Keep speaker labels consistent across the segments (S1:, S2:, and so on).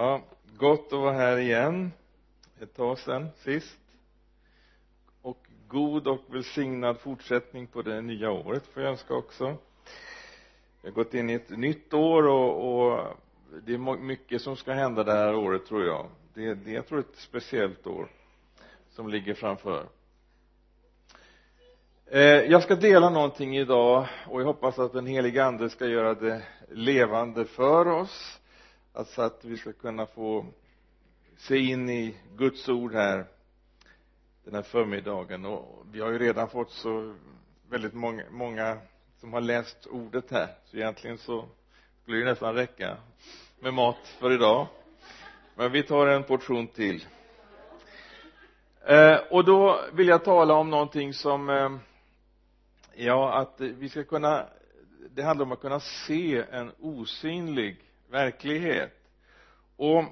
S1: Ja, gott att vara här igen. Ett tag sedan sist. Och god och välsignad fortsättning på det nya året får jag önska också. Vi har gått in i ett nytt år och, och det är mycket som ska hända det här året tror jag. Det, det jag tror ett speciellt år som ligger framför. Eh, jag ska dela någonting idag och jag hoppas att den helige ande ska göra det levande för oss alltså att vi ska kunna få se in i Guds ord här den här förmiddagen. Och vi har ju redan fått så väldigt många, många som har läst ordet här. Så egentligen så skulle det nästan räcka med mat för idag. Men vi tar en portion till. Eh, och då vill jag tala om någonting som eh, ja att vi ska kunna det handlar om att kunna se en osynlig verklighet. Och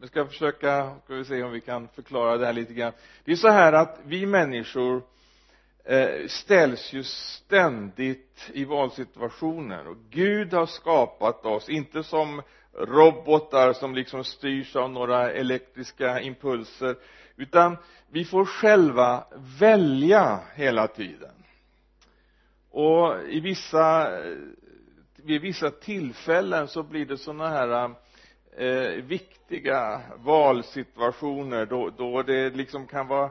S1: vi ska försöka ska vi se om vi kan förklara det här lite grann. Det är så här att vi människor eh, ställs ju ständigt i valsituationer och Gud har skapat oss inte som robotar som liksom styrs av några elektriska impulser utan vi får själva välja hela tiden. Och i vissa vid vissa tillfällen så blir det sådana här eh, viktiga valsituationer. Då, då det liksom kan vara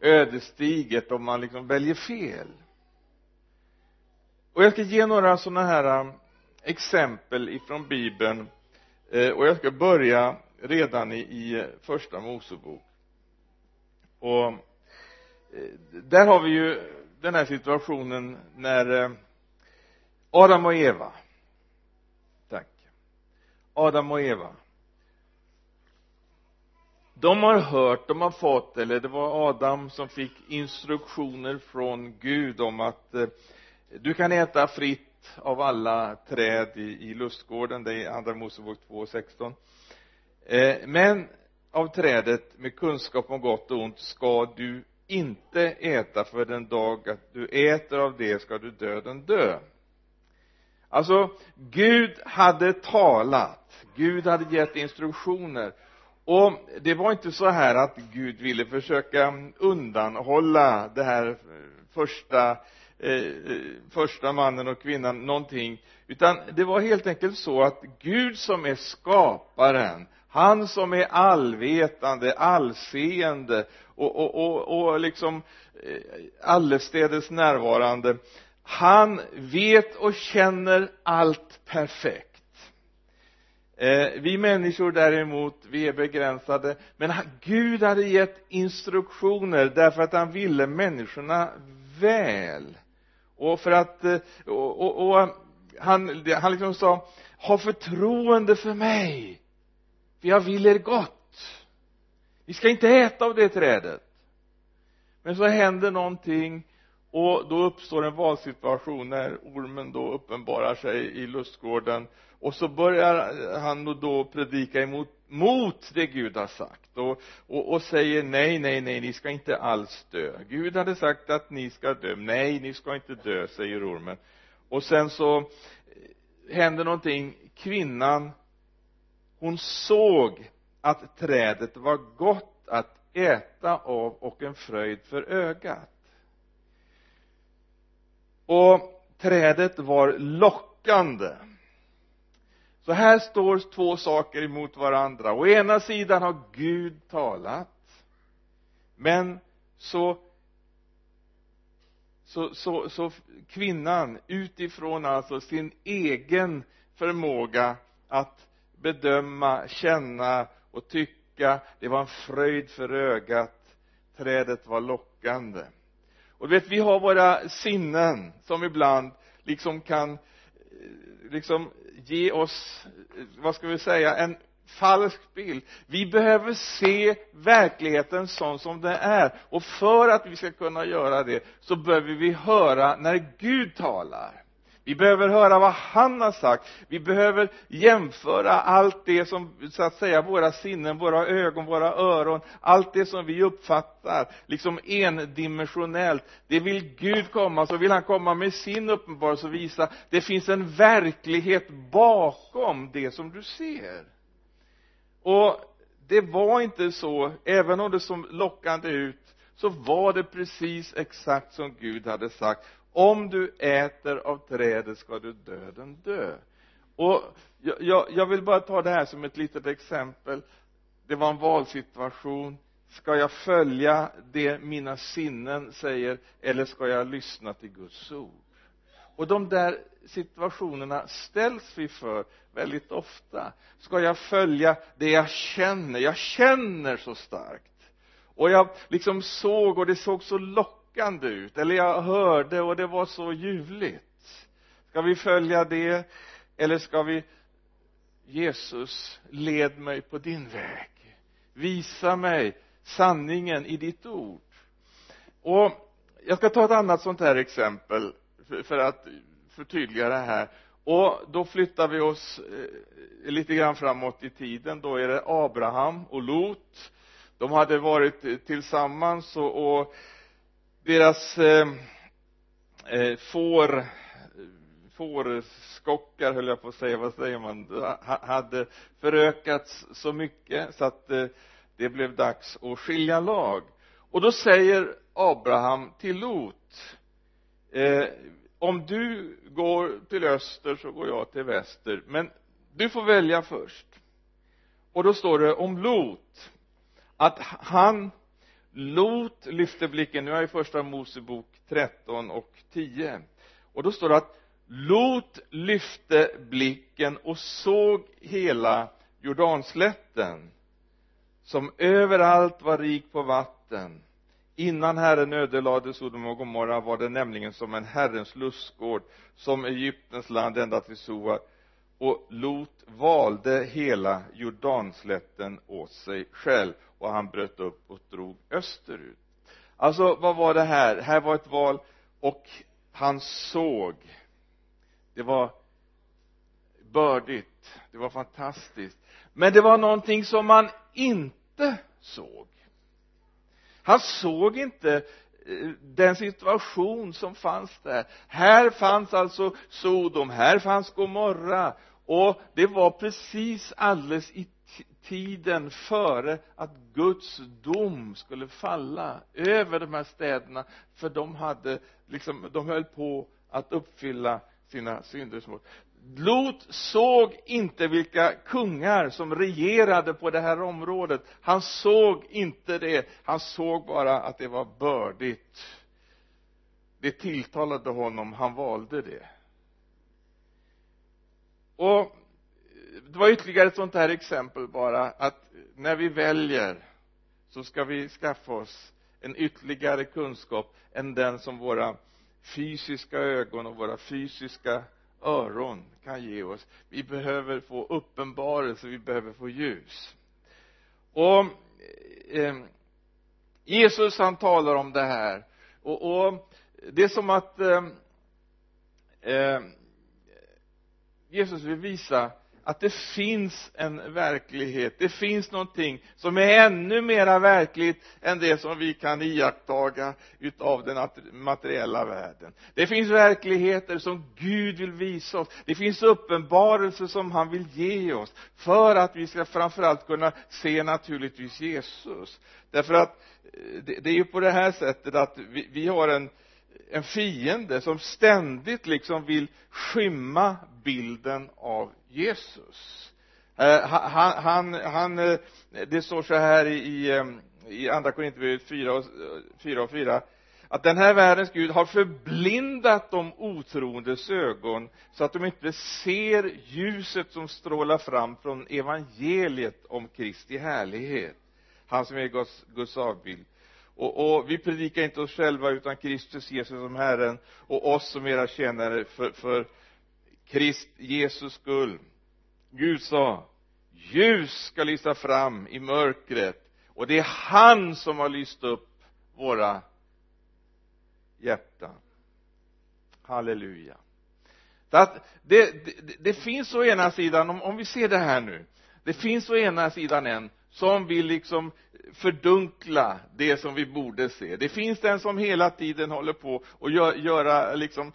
S1: ödesdigert om man liksom väljer fel. Och jag ska ge några sådana här eh, exempel ifrån bibeln. Eh, och jag ska börja redan i, i eh, första mosebok. Och eh, där har vi ju den här situationen när eh, Adam och Eva. Adam och Eva. De har hört, de har fått, eller det var Adam som fick instruktioner från Gud om att eh, du kan äta fritt av alla träd i, i lustgården, det är andra Mosebok 2.16 eh, men av trädet med kunskap om gott och ont ska du inte äta för den dag att du äter av det ska du döden dö alltså Gud hade talat. Gud hade gett instruktioner. Och det var inte så här att Gud ville försöka undanhålla det här första eh, eh, första mannen och kvinnan någonting. Utan det var helt enkelt så att Gud som är skaparen han som är allvetande, allseende och, och, och, och liksom eh, allestädes närvarande han vet och känner allt perfekt. Eh, vi människor däremot vi är begränsade. Men Gud hade gett instruktioner därför att han ville människorna väl. Och för att eh, och, och, och han, han liksom sa ha förtroende för mig. För jag vill er gott. Vi ska inte äta av det trädet. Men så händer någonting och då uppstår en valsituation när ormen då uppenbarar sig i lustgården. Och så börjar han då predika emot mot det Gud har sagt. Och, och, och säger nej, nej, nej, ni ska inte alls dö. Gud hade sagt att ni ska dö. Nej, ni ska inte dö, säger ormen. Och sen så eh, händer någonting. Kvinnan hon såg att trädet var gott att äta av och en fröjd för ögat och trädet var lockande. Så här står två saker emot varandra. Å ena sidan har Gud talat men så så, så, så kvinnan utifrån alltså sin egen förmåga att bedöma, känna och tycka det var en fröjd för ögat. Trädet var lockande och du vet vi har våra sinnen som ibland liksom kan eh, liksom ge oss eh, vad ska vi säga en falsk bild. Vi behöver se verkligheten sån som den är. Och för att vi ska kunna göra det så behöver vi höra när Gud talar vi behöver höra vad han har sagt. Vi behöver jämföra allt det som så att säga våra sinnen, våra ögon, våra öron allt det som vi uppfattar liksom endimensionellt. Det vill Gud komma så vill han komma med sin uppenbarelse och visa det finns en verklighet bakom det som du ser. Och det var inte så även om det såg lockande ut så var det precis exakt som Gud hade sagt om du äter av trädet ska du döden dö. Och jag, jag, jag vill bara ta det här som ett litet exempel. Det var en valsituation. Ska jag följa det mina sinnen säger eller ska jag lyssna till Guds ord? Och de där situationerna ställs vi för väldigt ofta. Ska jag följa det jag känner? Jag känner så starkt. Och jag liksom såg och det såg så lockande ut. Eller jag hörde och det var så ljuvligt. Ska vi följa det? Eller ska vi Jesus led mig på din väg? Visa mig sanningen i ditt ord. Och jag ska ta ett annat sånt här exempel för att förtydliga det här. Och då flyttar vi oss eh, lite grann framåt i tiden. Då är det Abraham och Lot. De hade varit tillsammans och, och deras eh, eh får fårskockar höll jag på att säga, vad säger man, hade förökats så mycket så att eh, det blev dags att skilja lag. Och då säger Abraham till Lot eh, om du går till öster så går jag till väster men du får välja först. Och då står det om Lot att han Lot lyfte blicken, nu är jag i första Mosebok 13 och 10 och då står det att Lot lyfte blicken och såg hela Jordanslätten som överallt var rik på vatten. Innan Herren ödelade Sodom och Gomorra var det nämligen som en Herrens lustgård som Egyptens land ända till Soar och Lot valde hela Jordanslätten åt sig själv och han bröt upp och drog österut. Alltså vad var det här? Här var ett val och han såg. Det var bördigt. Det var fantastiskt. Men det var någonting som man inte såg. Han såg inte den situation som fanns där. Här fanns alltså Sodom, här fanns Gomorra. Och det var precis alldeles i tiden före att Guds dom skulle falla över de här städerna. För de hade liksom, de höll på att uppfylla sina synders Lot såg inte vilka kungar som regerade på det här området. Han såg inte det. Han såg bara att det var bördigt. Det tilltalade honom. Han valde det. Och det var ytterligare ett sånt här exempel bara att när vi väljer så ska vi skaffa oss en ytterligare kunskap än den som våra fysiska ögon och våra fysiska öron kan ge oss. Vi behöver få uppenbarelse vi behöver få ljus. Och eh, Jesus han talar om det här. Och, och det är som att eh, eh, Jesus vill visa att det finns en verklighet. Det finns någonting som är ännu mera verkligt än det som vi kan iakttaga utav den materiella världen. Det finns verkligheter som Gud vill visa oss. Det finns uppenbarelser som han vill ge oss för att vi ska framförallt kunna se naturligtvis Jesus. Därför att eh, det, det är ju på det här sättet att vi, vi har en en fiende som ständigt liksom vill skymma bilden av Jesus. Eh, han, han, han eh, det står så här i, i ehm, andra Korinthierbrevet 4 och, eh, 4 och 4 att den här världens Gud har förblindat de otroendes ögon så att de inte ser ljuset som strålar fram från evangeliet om Kristi härlighet. Han som är Guds, Guds avbild och, och vi predikar inte oss själva utan Kristus Jesus som Herren och oss som era tjänare för, för Krist Jesus skull. Gud sa ljus ska lysa fram i mörkret och det är han som har lyst upp våra hjärtan. Halleluja. Så att det, det, det finns å ena sidan om, om vi ser det här nu det finns å ena sidan en som vill liksom fördunkla det som vi borde se. Det finns den som hela tiden håller på och gör, göra liksom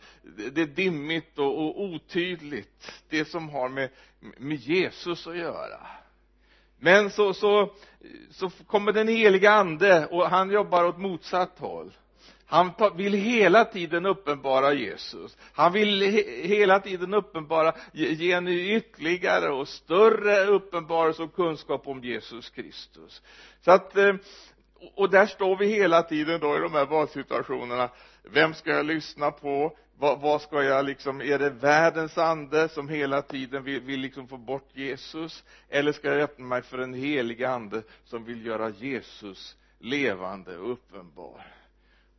S1: det dimmigt och, och otydligt. Det som har med, med Jesus att göra. Men så, så, så kommer den heliga ande och han jobbar åt motsatt håll han vill hela tiden uppenbara Jesus. Han vill hela tiden uppenbara ge en ytterligare och större uppenbarelse och kunskap om Jesus Kristus. Så att eh, och där står vi hela tiden då i de här valsituationerna. Vem ska jag lyssna på? Vad, vad, ska jag liksom, är det världens ande som hela tiden vill, vill liksom få bort Jesus? Eller ska jag öppna mig för en helig ande som vill göra Jesus levande och uppenbar?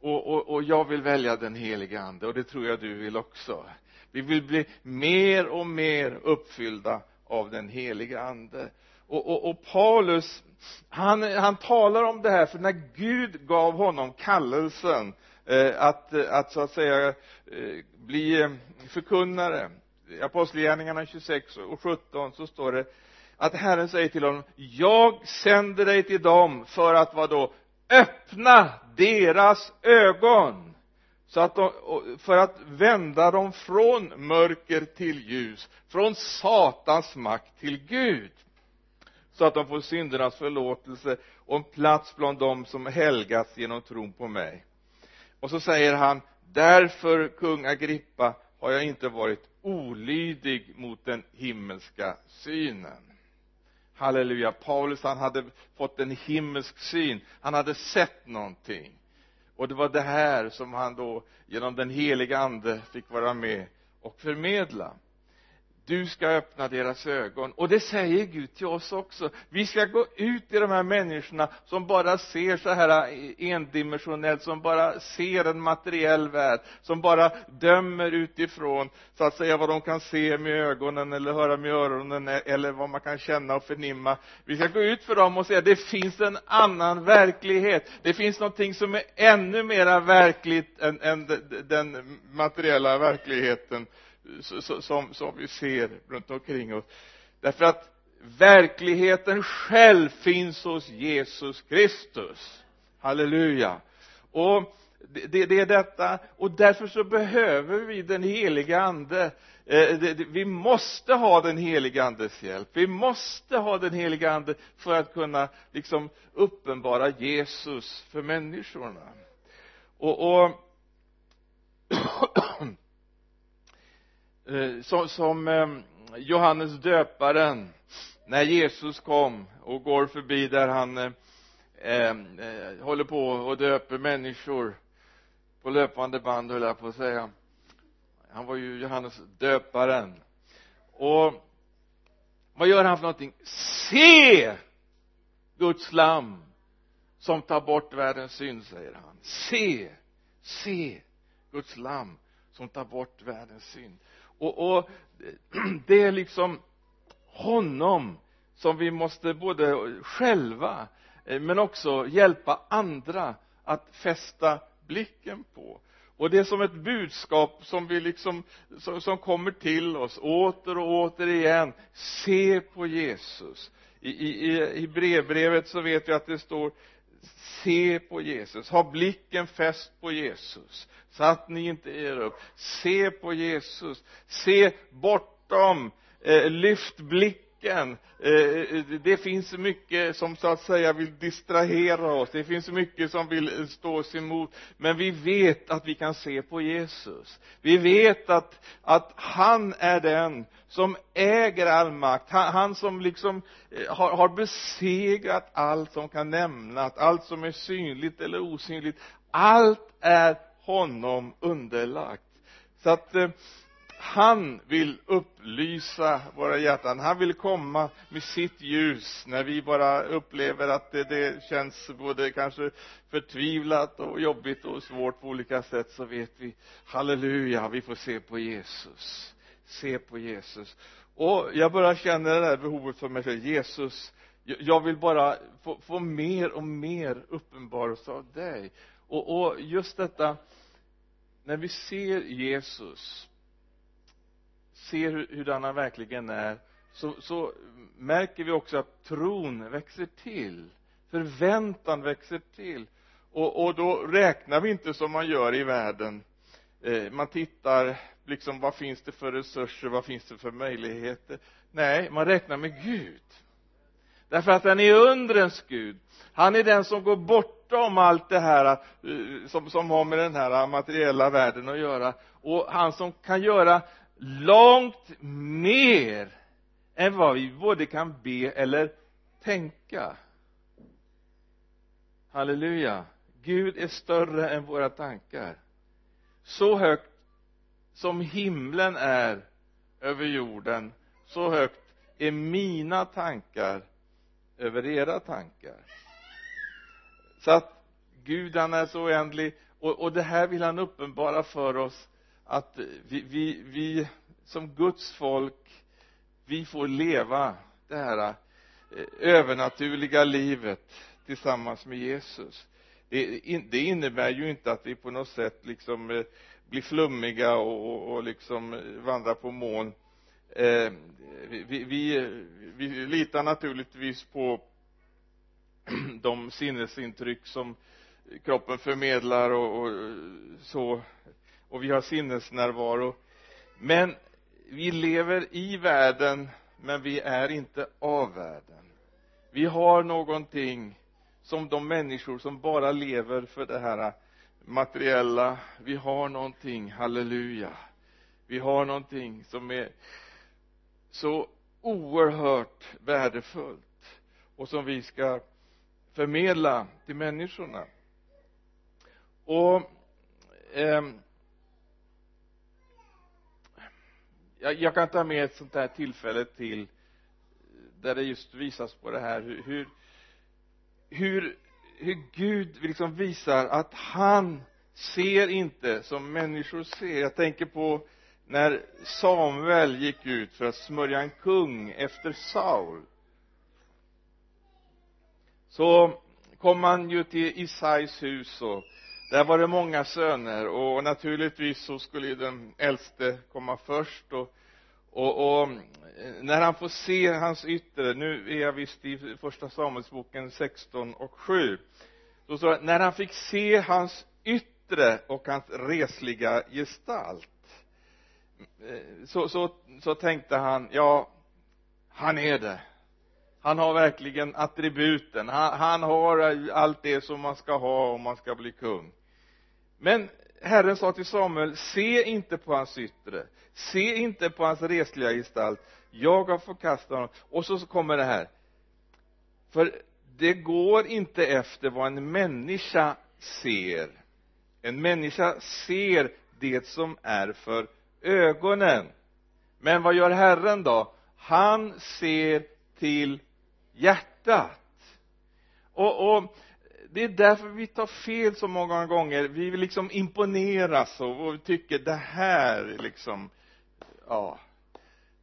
S1: Och, och, och jag vill välja den heliga ande och det tror jag du vill också. Vi vill bli mer och mer uppfyllda av den heliga ande. Och, och, och Paulus han, han talar om det här för när Gud gav honom kallelsen eh, att, att så att säga eh, bli eh, förkunnare i apostlagärningarna 26 och 17 så står det att Herren säger till honom jag sänder dig till dem för att vad då öppna deras ögon så att de, för att vända dem från mörker till ljus från Satans makt till Gud. Så att de får syndernas förlåtelse och en plats bland dem som helgats genom tron på mig. Och så säger han därför kung Agrippa har jag inte varit olydig mot den himmelska synen halleluja. Paulus han hade fått en himmelsk syn. Han hade sett någonting. Och det var det här som han då genom den heliga ande fick vara med och förmedla du ska öppna deras ögon. Och det säger Gud till oss också. Vi ska gå ut till de här människorna som bara ser så här endimensionellt som bara ser en materiell värld som bara dömer utifrån så att säga vad de kan se med ögonen eller höra med öronen eller vad man kan känna och förnimma. Vi ska gå ut för dem och säga det finns en annan verklighet. Det finns någonting som är ännu mera verkligt än, än den materiella verkligheten som, som vi ser runt omkring oss. Därför att verkligheten själv finns hos Jesus Kristus. Halleluja. Och det, det, är detta. Och därför så behöver vi den heliga ande. Eh, vi måste ha den heliga andes hjälp. Vi måste ha den heliga ande för att kunna liksom uppenbara Jesus för människorna. Och, och Eh, som, som Johannes döparen när Jesus kom och går förbi där han eh, eh, eh, håller på och döper människor på löpande band höll jag på att säga. Han var ju Johannes döparen. Och vad gör han för någonting? Se Guds lam som tar bort världens synd säger han. Se se Guds lam som tar bort världens synd och, och det är liksom honom som vi måste både själva eh, men också hjälpa andra att fästa blicken på. Och det är som ett budskap som vi liksom som, som kommer till oss åter och åter igen. Se på Jesus. I, i, i brevbrevet så vet vi att det står se på Jesus ha blicken fäst på Jesus så att ni inte ger upp. Se på Jesus se bortom eh, lyft blicken eh, det finns mycket som så att säga vill distrahera oss. Det finns mycket som vill stå oss emot. Men vi vet att vi kan se på Jesus. Vi vet att, att han är den som äger all makt. Han, han som liksom eh, har, har besegrat allt som kan nämnas. Allt som är synligt eller osynligt. Allt är honom underlagt. Så att eh, han vill upplysa våra hjärtan. Han vill komma med sitt ljus när vi bara upplever att det, det känns både kanske förtvivlat och jobbigt och svårt på olika sätt så vet vi halleluja vi får se på Jesus. Se på Jesus. Och jag börjar känna det där behovet för mig själv. Jesus jag vill bara få, få mer och mer uppenbarelse av dig. Och, och just detta när vi ser Jesus ser hur, hurdan han verkligen är så, så märker vi också att tron växer till. Förväntan växer till. Och, och då räknar vi inte som man gör i världen. Eh, man tittar liksom vad finns det för resurser vad finns det för möjligheter? Nej man räknar med Gud. Därför att han är undrens Gud. Han är den som går bortom allt det här eh, som, som har med den här materiella världen att göra. Och han som kan göra långt mer än vad vi både kan be eller tänka. Halleluja. Gud är större än våra tankar. Så högt som himlen är över jorden så högt är mina tankar över era tankar. Så att Gud han är så oändlig och, och det här vill han uppenbara för oss att vi, vi, vi som Guds folk vi får leva det här eh, övernaturliga livet tillsammans med Jesus. Det, det innebär ju inte att vi på något sätt liksom eh, blir flummiga och, och, och liksom eh, vandrar på moln. Eh, vi, vi, vi litar naturligtvis på de sinnesintryck som kroppen förmedlar och, och, så och vi har sinnesnärvaro. Men vi lever i världen men vi är inte av världen. Vi har någonting som de människor som bara lever för det här materiella vi har någonting, halleluja. Vi har någonting som är så oerhört värdefullt och som vi ska förmedla till människorna. Och eh, jag, jag kan ta med ett sånt här tillfälle till där det just visas på det här hur, hur hur, hur Gud liksom visar att han ser inte som människor ser. Jag tänker på när Samuel gick ut för att smörja en kung efter Saul. Så kom han ju till Isais hus och där var det många söner och naturligtvis så skulle ju den äldste komma först och och, och eh, när han får se hans yttre nu är jag visst i första Samuelsboken 16 och 7 så står när han fick se hans yttre och hans resliga gestalt. Eh, så, så, så tänkte han ja han är det. Han har verkligen attributen. Han, han har allt det som man ska ha om man ska bli kung men Herren sa till Samuel se inte på hans yttre. Se inte på hans resliga gestalt. Jag har förkastat honom. Och så kommer det här. För det går inte efter vad en människa ser. En människa ser det som är för ögonen. Men vad gör Herren då? Han ser till hjärtat. Och, och det är därför vi tar fel så många gånger. Vi vill liksom imponeras och, och tycker det här liksom ja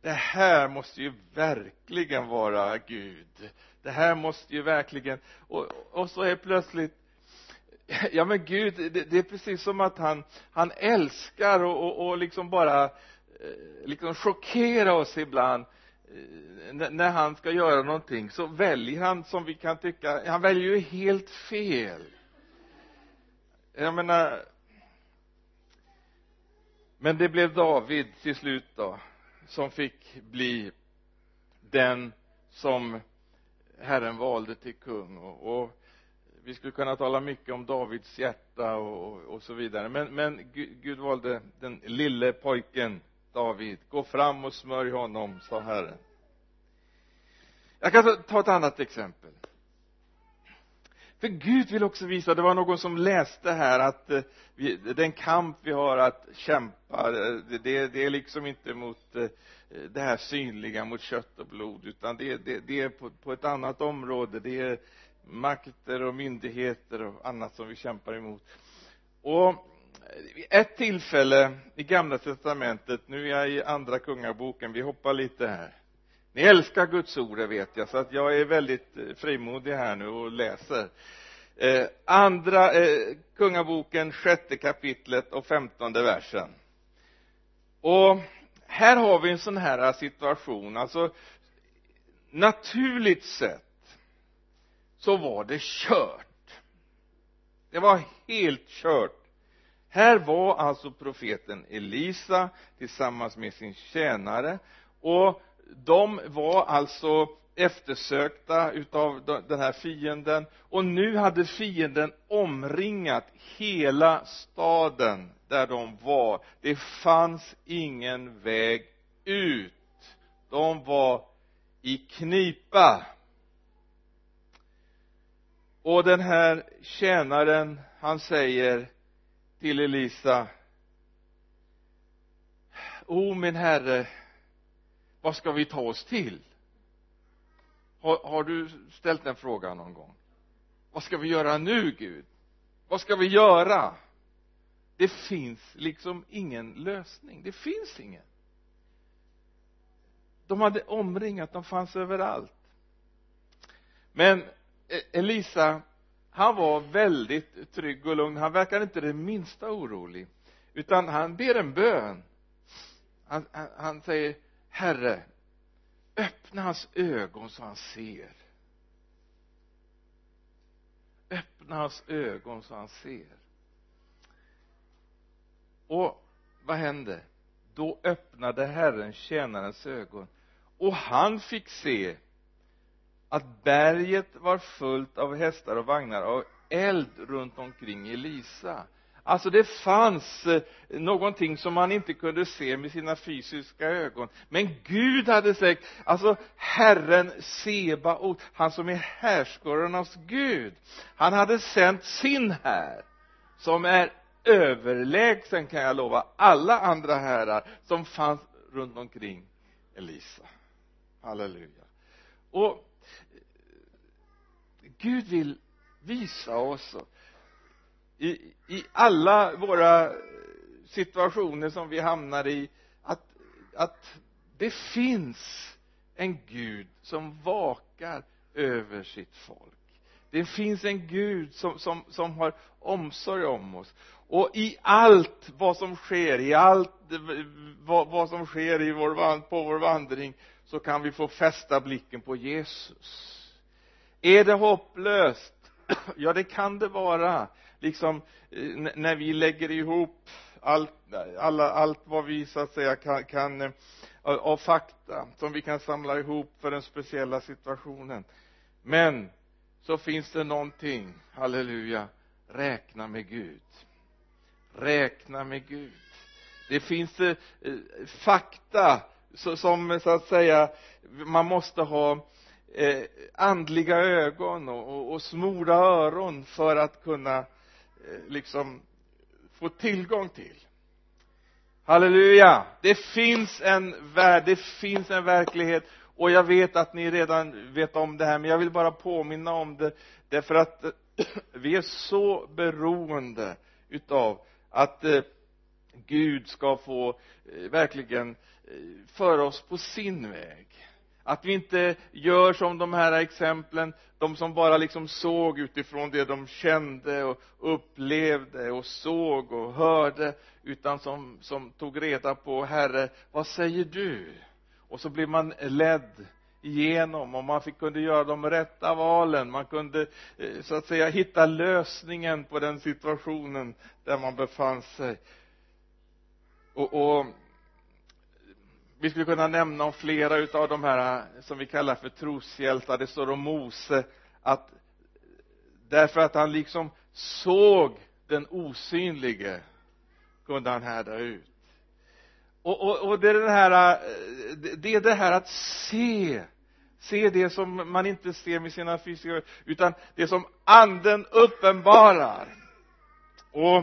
S1: det här måste ju verkligen vara Gud. Det här måste ju verkligen och, och så är plötsligt ja men Gud det, det är precis som att han han älskar och, och, och liksom bara eh, liksom chockera oss ibland. eh, Eh, när han ska göra någonting så väljer han som vi kan tycka han väljer ju helt fel. Jag menar men det blev David till slut då som fick bli den som Herren valde till kung. Och, och vi skulle kunna tala mycket om Davids hjärta och, och så vidare. Men, men Gud, Gud valde den lille pojken David gå fram och smörj honom sa Herren. Jag kan ta ett annat exempel. För Gud vill också visa, det var någon som läste här att eh, vi, den kamp vi har att kämpa eh, det, det, är liksom inte mot eh, det här synliga mot kött och blod utan det, det, det är på, på, ett annat område. Det är makter och myndigheter och annat som vi kämpar emot. Och ett tillfälle i gamla testamentet nu är jag i andra kungaboken vi hoppar lite här. Ni älskar Guds ord det vet jag så att jag är väldigt eh, frimodig här nu och läser. Eh, andra eh, kungaboken sjätte kapitlet och femtonde versen. Och här har vi en sån här situation alltså naturligt sett så var det kört. Det var helt kört här var alltså profeten Elisa tillsammans med sin tjänare och de var alltså eftersökta utav den här fienden och nu hade fienden omringat hela staden där de var. Det fanns ingen väg ut. De var i knipa. Och den här tjänaren han säger till Elisa. O min herre vad ska vi ta oss till? Har, har du ställt den frågan någon gång? Vad ska vi göra nu Gud? Vad ska vi göra? Det finns liksom ingen lösning. Det finns ingen. De hade omringat, de fanns överallt. Men e- Elisa han var väldigt trygg och lugn. Han verkade inte det minsta orolig utan han ber en bön. Han, han, han säger herre öppna hans ögon så han ser. Öppna hans ögon så han ser. Och vad hände? Då öppnade Herren tjänarens ögon och han fick se att berget var fullt av hästar och vagnar och eld runt omkring Elisa. Alltså det fanns eh, någonting som man inte kunde se med sina fysiska ögon. Men Gud hade sagt alltså Herren Sebaot han som är härskarornas Gud han hade sänt sin här som är överlägsen kan jag lova alla andra herrar som fanns runt omkring Elisa. Halleluja. Och Gud vill visa oss i, i alla våra situationer som vi hamnar i att, att det finns en Gud som vakar över sitt folk. Det finns en Gud som, som, som har omsorg om oss. Och i allt vad som sker, i allt vad, vad som sker i vår, på vår vandring så kan vi få fästa blicken på Jesus är det hopplöst? Ja det kan det vara. Liksom eh, när vi lägger ihop allt, alla, allt vad vi så att säga kan, kan eh, av fakta som vi kan samla ihop för den speciella situationen. Men så finns det någonting, halleluja, räkna med Gud. Räkna med Gud. Det finns eh, eh fakta så, som så att säga man måste ha eh, andliga ögon och, och, och smorda öron för att kunna eh, liksom få tillgång till. Halleluja! Det finns en värld, det finns en verklighet och jag vet att ni redan vet om det här men jag vill bara påminna om det därför att eh, vi är så beroende utav att eh, Gud ska få eh, verkligen eh, föra oss på sin väg att vi inte gör som de här exemplen de som bara liksom såg utifrån det de kände och upplevde och såg och hörde utan som, som tog reda på herre vad säger du? Och så blev man ledd igenom och man fick, kunde göra de rätta valen. Man kunde eh, så att säga hitta lösningen på den situationen där man befann sig. Och, och vi skulle kunna nämna om flera utav de här eh, som vi kallar för troshjältar. Det står om Mose att därför att han liksom såg den osynlige kunde han härda ut. Och, och, och det är det här eh, det är det här att se se det som man inte ser med sina fysiska utan det som anden uppenbarar. Och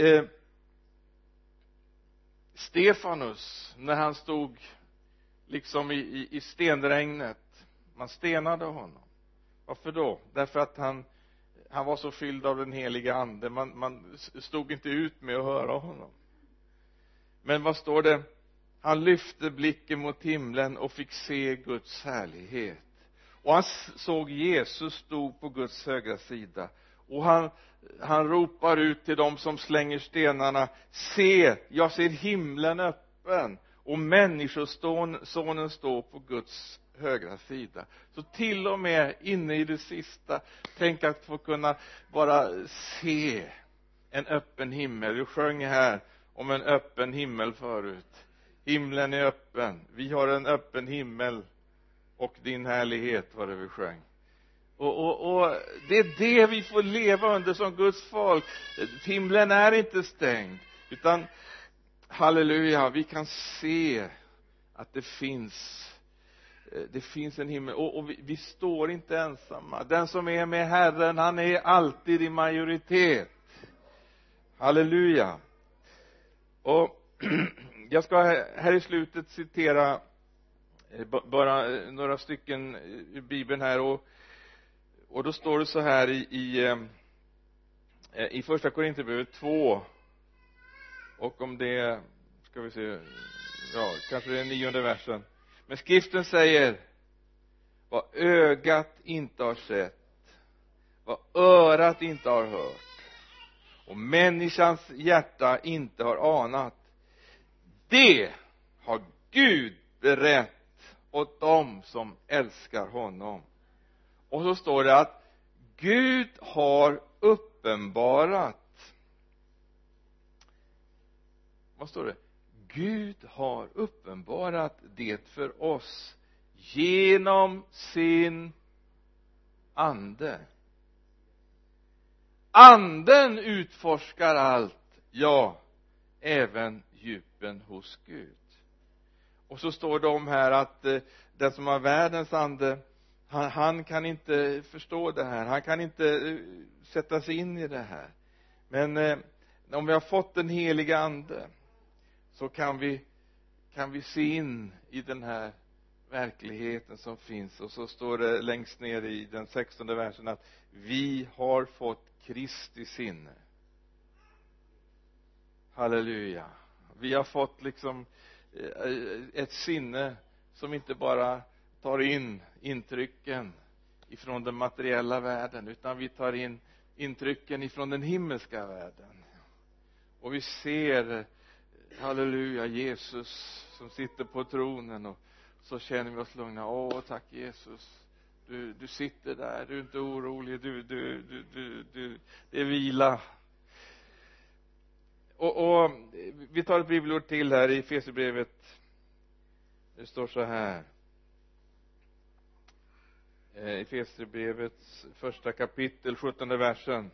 S1: eh, Stefanus när han stod liksom i, i, i stenregnet. Man stenade honom. Varför då? Därför att han han var så fylld av den heliga ande. Man, man stod inte ut med att höra honom. Men vad står det? Han lyfte blicken mot himlen och fick se Guds härlighet. Och han såg Jesus stod på Guds högra sida. Och han han ropar ut till dem som slänger stenarna se jag ser himlen öppen och människosonen står på Guds högra sida. Så till och med inne i det sista tänk att få kunna bara se en öppen himmel. Vi sjöng här om en öppen himmel förut. Himlen är öppen. Vi har en öppen himmel och din härlighet var det vi sjöng och, och, och det är det vi får leva under som Guds folk. Himlen är inte stängd utan halleluja vi kan se att det finns eh, det finns en himmel. Och, och vi, vi, står inte ensamma. Den som är med Herren han är alltid i majoritet. Halleluja. Och jag ska här i slutet citera eh, bara eh, några stycken ur bibeln här. Och och då står det så här i i, ehm, eh, i första Korinthierbrevet 2 och om det ska vi se ja kanske det är nionde versen. Men skriften säger vad ögat inte har sett vad örat inte har hört och människans hjärta inte har anat det har Gud berett åt dem som älskar honom och så står det att Gud har uppenbarat. Vad står det? Gud har uppenbarat det för oss genom sin ande. Anden utforskar allt ja även djupen hos Gud. Och så står det om här att eh, den som har världens ande han, han, kan inte förstå det här. Han kan inte eh, sätta sig in i det här. Men eh, om vi har fått den heliga ande så kan vi kan vi se in i den här verkligheten som finns. Och så står det längst ner i den sextonde versen att vi har fått Kristi sinne. Halleluja. Vi har fått liksom eh, eh, ett sinne som inte bara tar in intrycken ifrån den materiella världen utan vi tar in intrycken ifrån den himmelska världen. Och vi ser halleluja Jesus som sitter på tronen och så känner vi oss lugna. Åh tack Jesus. Du, du sitter där, du är inte orolig, du, du, du, du, du det är vila. Och, och vi tar ett bibelord till här i Efesierbrevet. Det står så här eh, Efesierbrevets första kapitel, sjuttonde versen.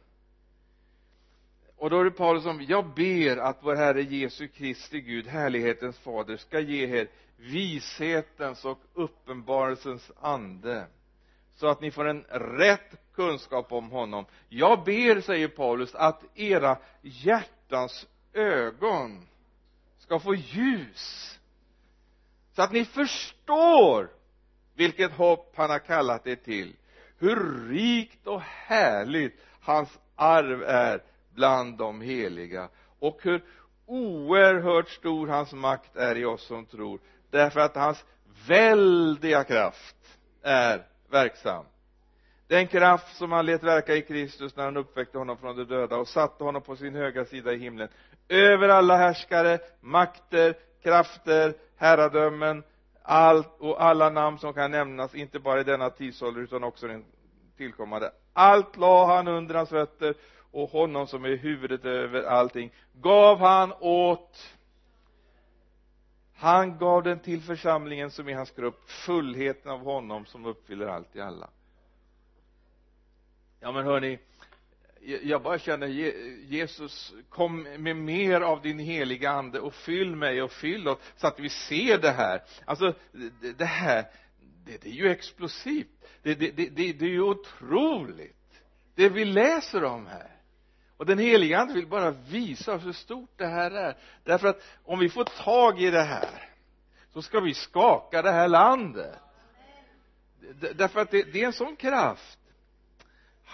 S1: Och då är det Paulus som jag ber att vår Herre Jesu Kristi Gud, härlighetens fader, ska ge er vishetens och uppenbarelsens ande så att ni får en rätt kunskap om honom. Jag ber, säger Paulus, att era hjärtans ögon ska få ljus så att ni förstår vilket hopp han har kallat er till. Hur rikt och härligt hans arv är bland de heliga. Och hur oerhört stor hans makt är i oss som tror. Därför att hans väldiga kraft är verksam. Den kraft som han lät verka i Kristus när han uppväckte honom från de döda och satte honom på sin högra sida i himlen. Över alla härskare, makter, krafter, herradömen allt och alla namn som kan nämnas inte bara i denna tidsålder utan också den tillkommande. Allt la han under hans fötter och honom som är huvudet över allting gav han åt. Han gav den till församlingen som är hans grupp fullheten av honom som uppfyller allt i alla. Ja men hörni jag bara känner Jesus kom med mer av din heliga ande och fyll mig och fyll oss så att vi ser det här. Alltså det här det, det är ju explosivt. Det, det, det, det är ju otroligt det vi läser om här. Och den heliga ande vill bara visa oss hur stort det här är. Därför att om vi får tag i det här så ska vi skaka det här landet. Därför att det, det är en sån kraft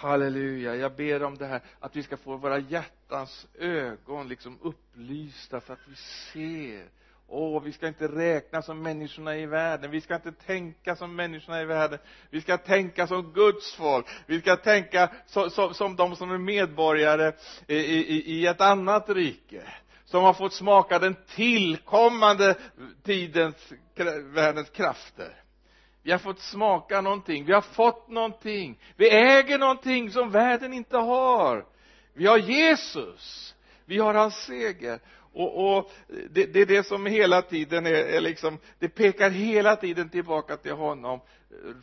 S1: halleluja jag ber om det här att vi ska få våra hjärtans ögon liksom upplysta så att vi ser. Åh, vi ska inte räkna som människorna i världen vi ska inte tänka som människorna i världen. Vi ska tänka som Guds folk vi ska tänka som, som, som de som är medborgare i, i, i ett annat rike som har fått smaka den tillkommande tidens världens krafter vi har fått smaka någonting. Vi har fått någonting. Vi äger någonting som världen inte har. Vi har Jesus. Vi har hans seger och, och det, det, är det som hela tiden är, är liksom det pekar hela tiden tillbaka till honom.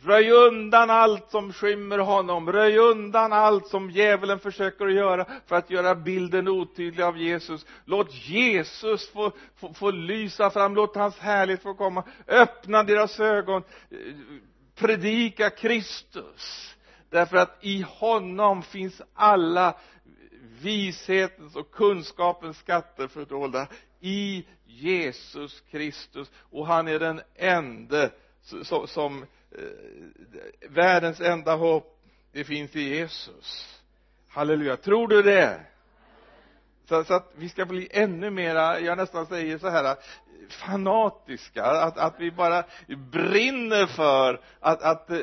S1: Röj undan allt som skymmer honom. Röj undan allt som djävulen försöker att göra för att göra bilden otydlig av Jesus. Låt Jesus få, få, få lysa fram. Låt hans härlighet få komma. Öppna deras ögon. Predika Kristus. Därför att i honom finns alla vishetens och kunskapens skatter fördolda i Jesus Kristus. Och han är den ende som, som eh, världens enda hopp. Det finns i Jesus. Halleluja, tror du det? Så, så, att vi ska bli ännu mera, jag nästan säger så här fanatiska, att, att vi bara brinner för att, att eh,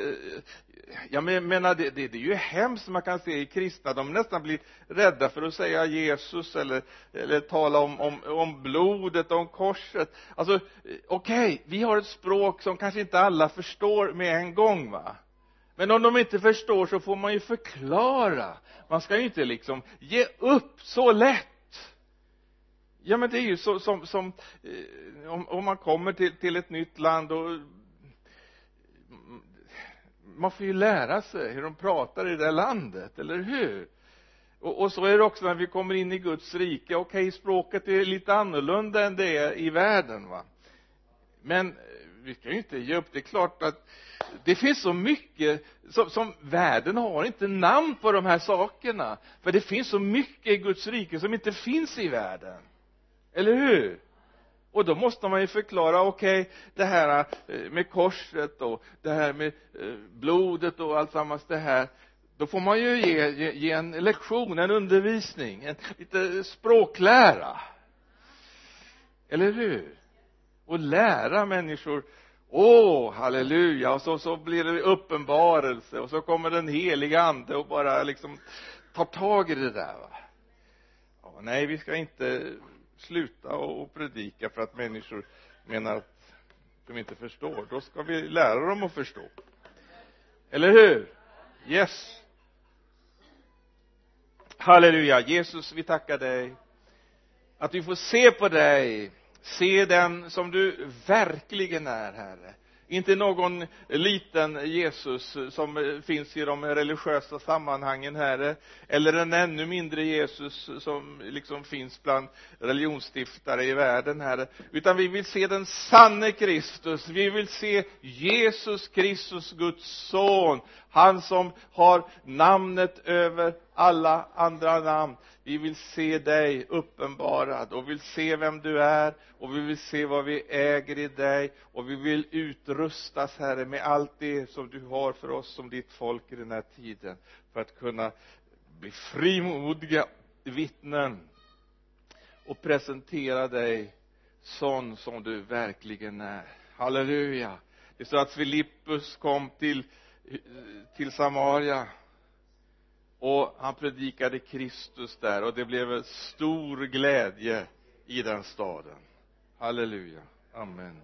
S1: jag menar det, det, det är ju hemskt man kan se i kristna, de nästan blir rädda för att säga Jesus eller, eller tala om, om, om blodet, om korset. Alltså eh, okej, okay, vi har ett språk som kanske inte alla förstår med en gång va? Men om de inte förstår så får man ju förklara. Man ska ju inte liksom ge upp så lätt ja men det är ju så som, som eh, om, om man kommer till, till ett nytt land och man får ju lära sig hur de pratar i det där landet, eller hur? Och, och så är det också när vi kommer in i Guds rike, okej okay, språket är lite annorlunda än det är i världen va? Men eh, vi kan ju inte ge upp, det är klart att det finns så mycket som, som världen har inte namn på de här sakerna. För det finns så mycket i Guds rike som inte finns i världen eller hur? Och då måste man ju förklara okej okay, det här eh, med korset och det här med eh, blodet och alltsammans det här. Då får man ju ge, ge, ge en lektion, en undervisning, en lite språklära. Eller hur? Och lära människor åh, halleluja och så, så blir det uppenbarelse och så kommer den heliga ande och bara liksom tar tag i det där va. Ja, nej vi ska inte sluta och predika för att människor menar att de inte förstår. Då ska vi lära dem att förstå. Eller hur? Yes. Halleluja. Jesus vi tackar dig att vi får se på dig. Se den som du verkligen är herre inte någon liten Jesus som finns i de religiösa sammanhangen här eller en ännu mindre Jesus som liksom finns bland religionsstiftare i världen här. Utan vi vill se den sanne Kristus. Vi vill se Jesus Kristus Guds son. Han som har namnet över alla andra namn. Vi vill se dig uppenbarad och vill se vem du är och vi vill se vad vi äger i dig och vi vill utrustas herre med allt det som du har för oss som ditt folk i den här tiden för att kunna bli frimodiga vittnen och presentera dig sån som du verkligen är. Halleluja. Det står att Filippus kom till till Samaria och han predikade Kristus där och det blev stor glädje i den staden. Halleluja. Amen.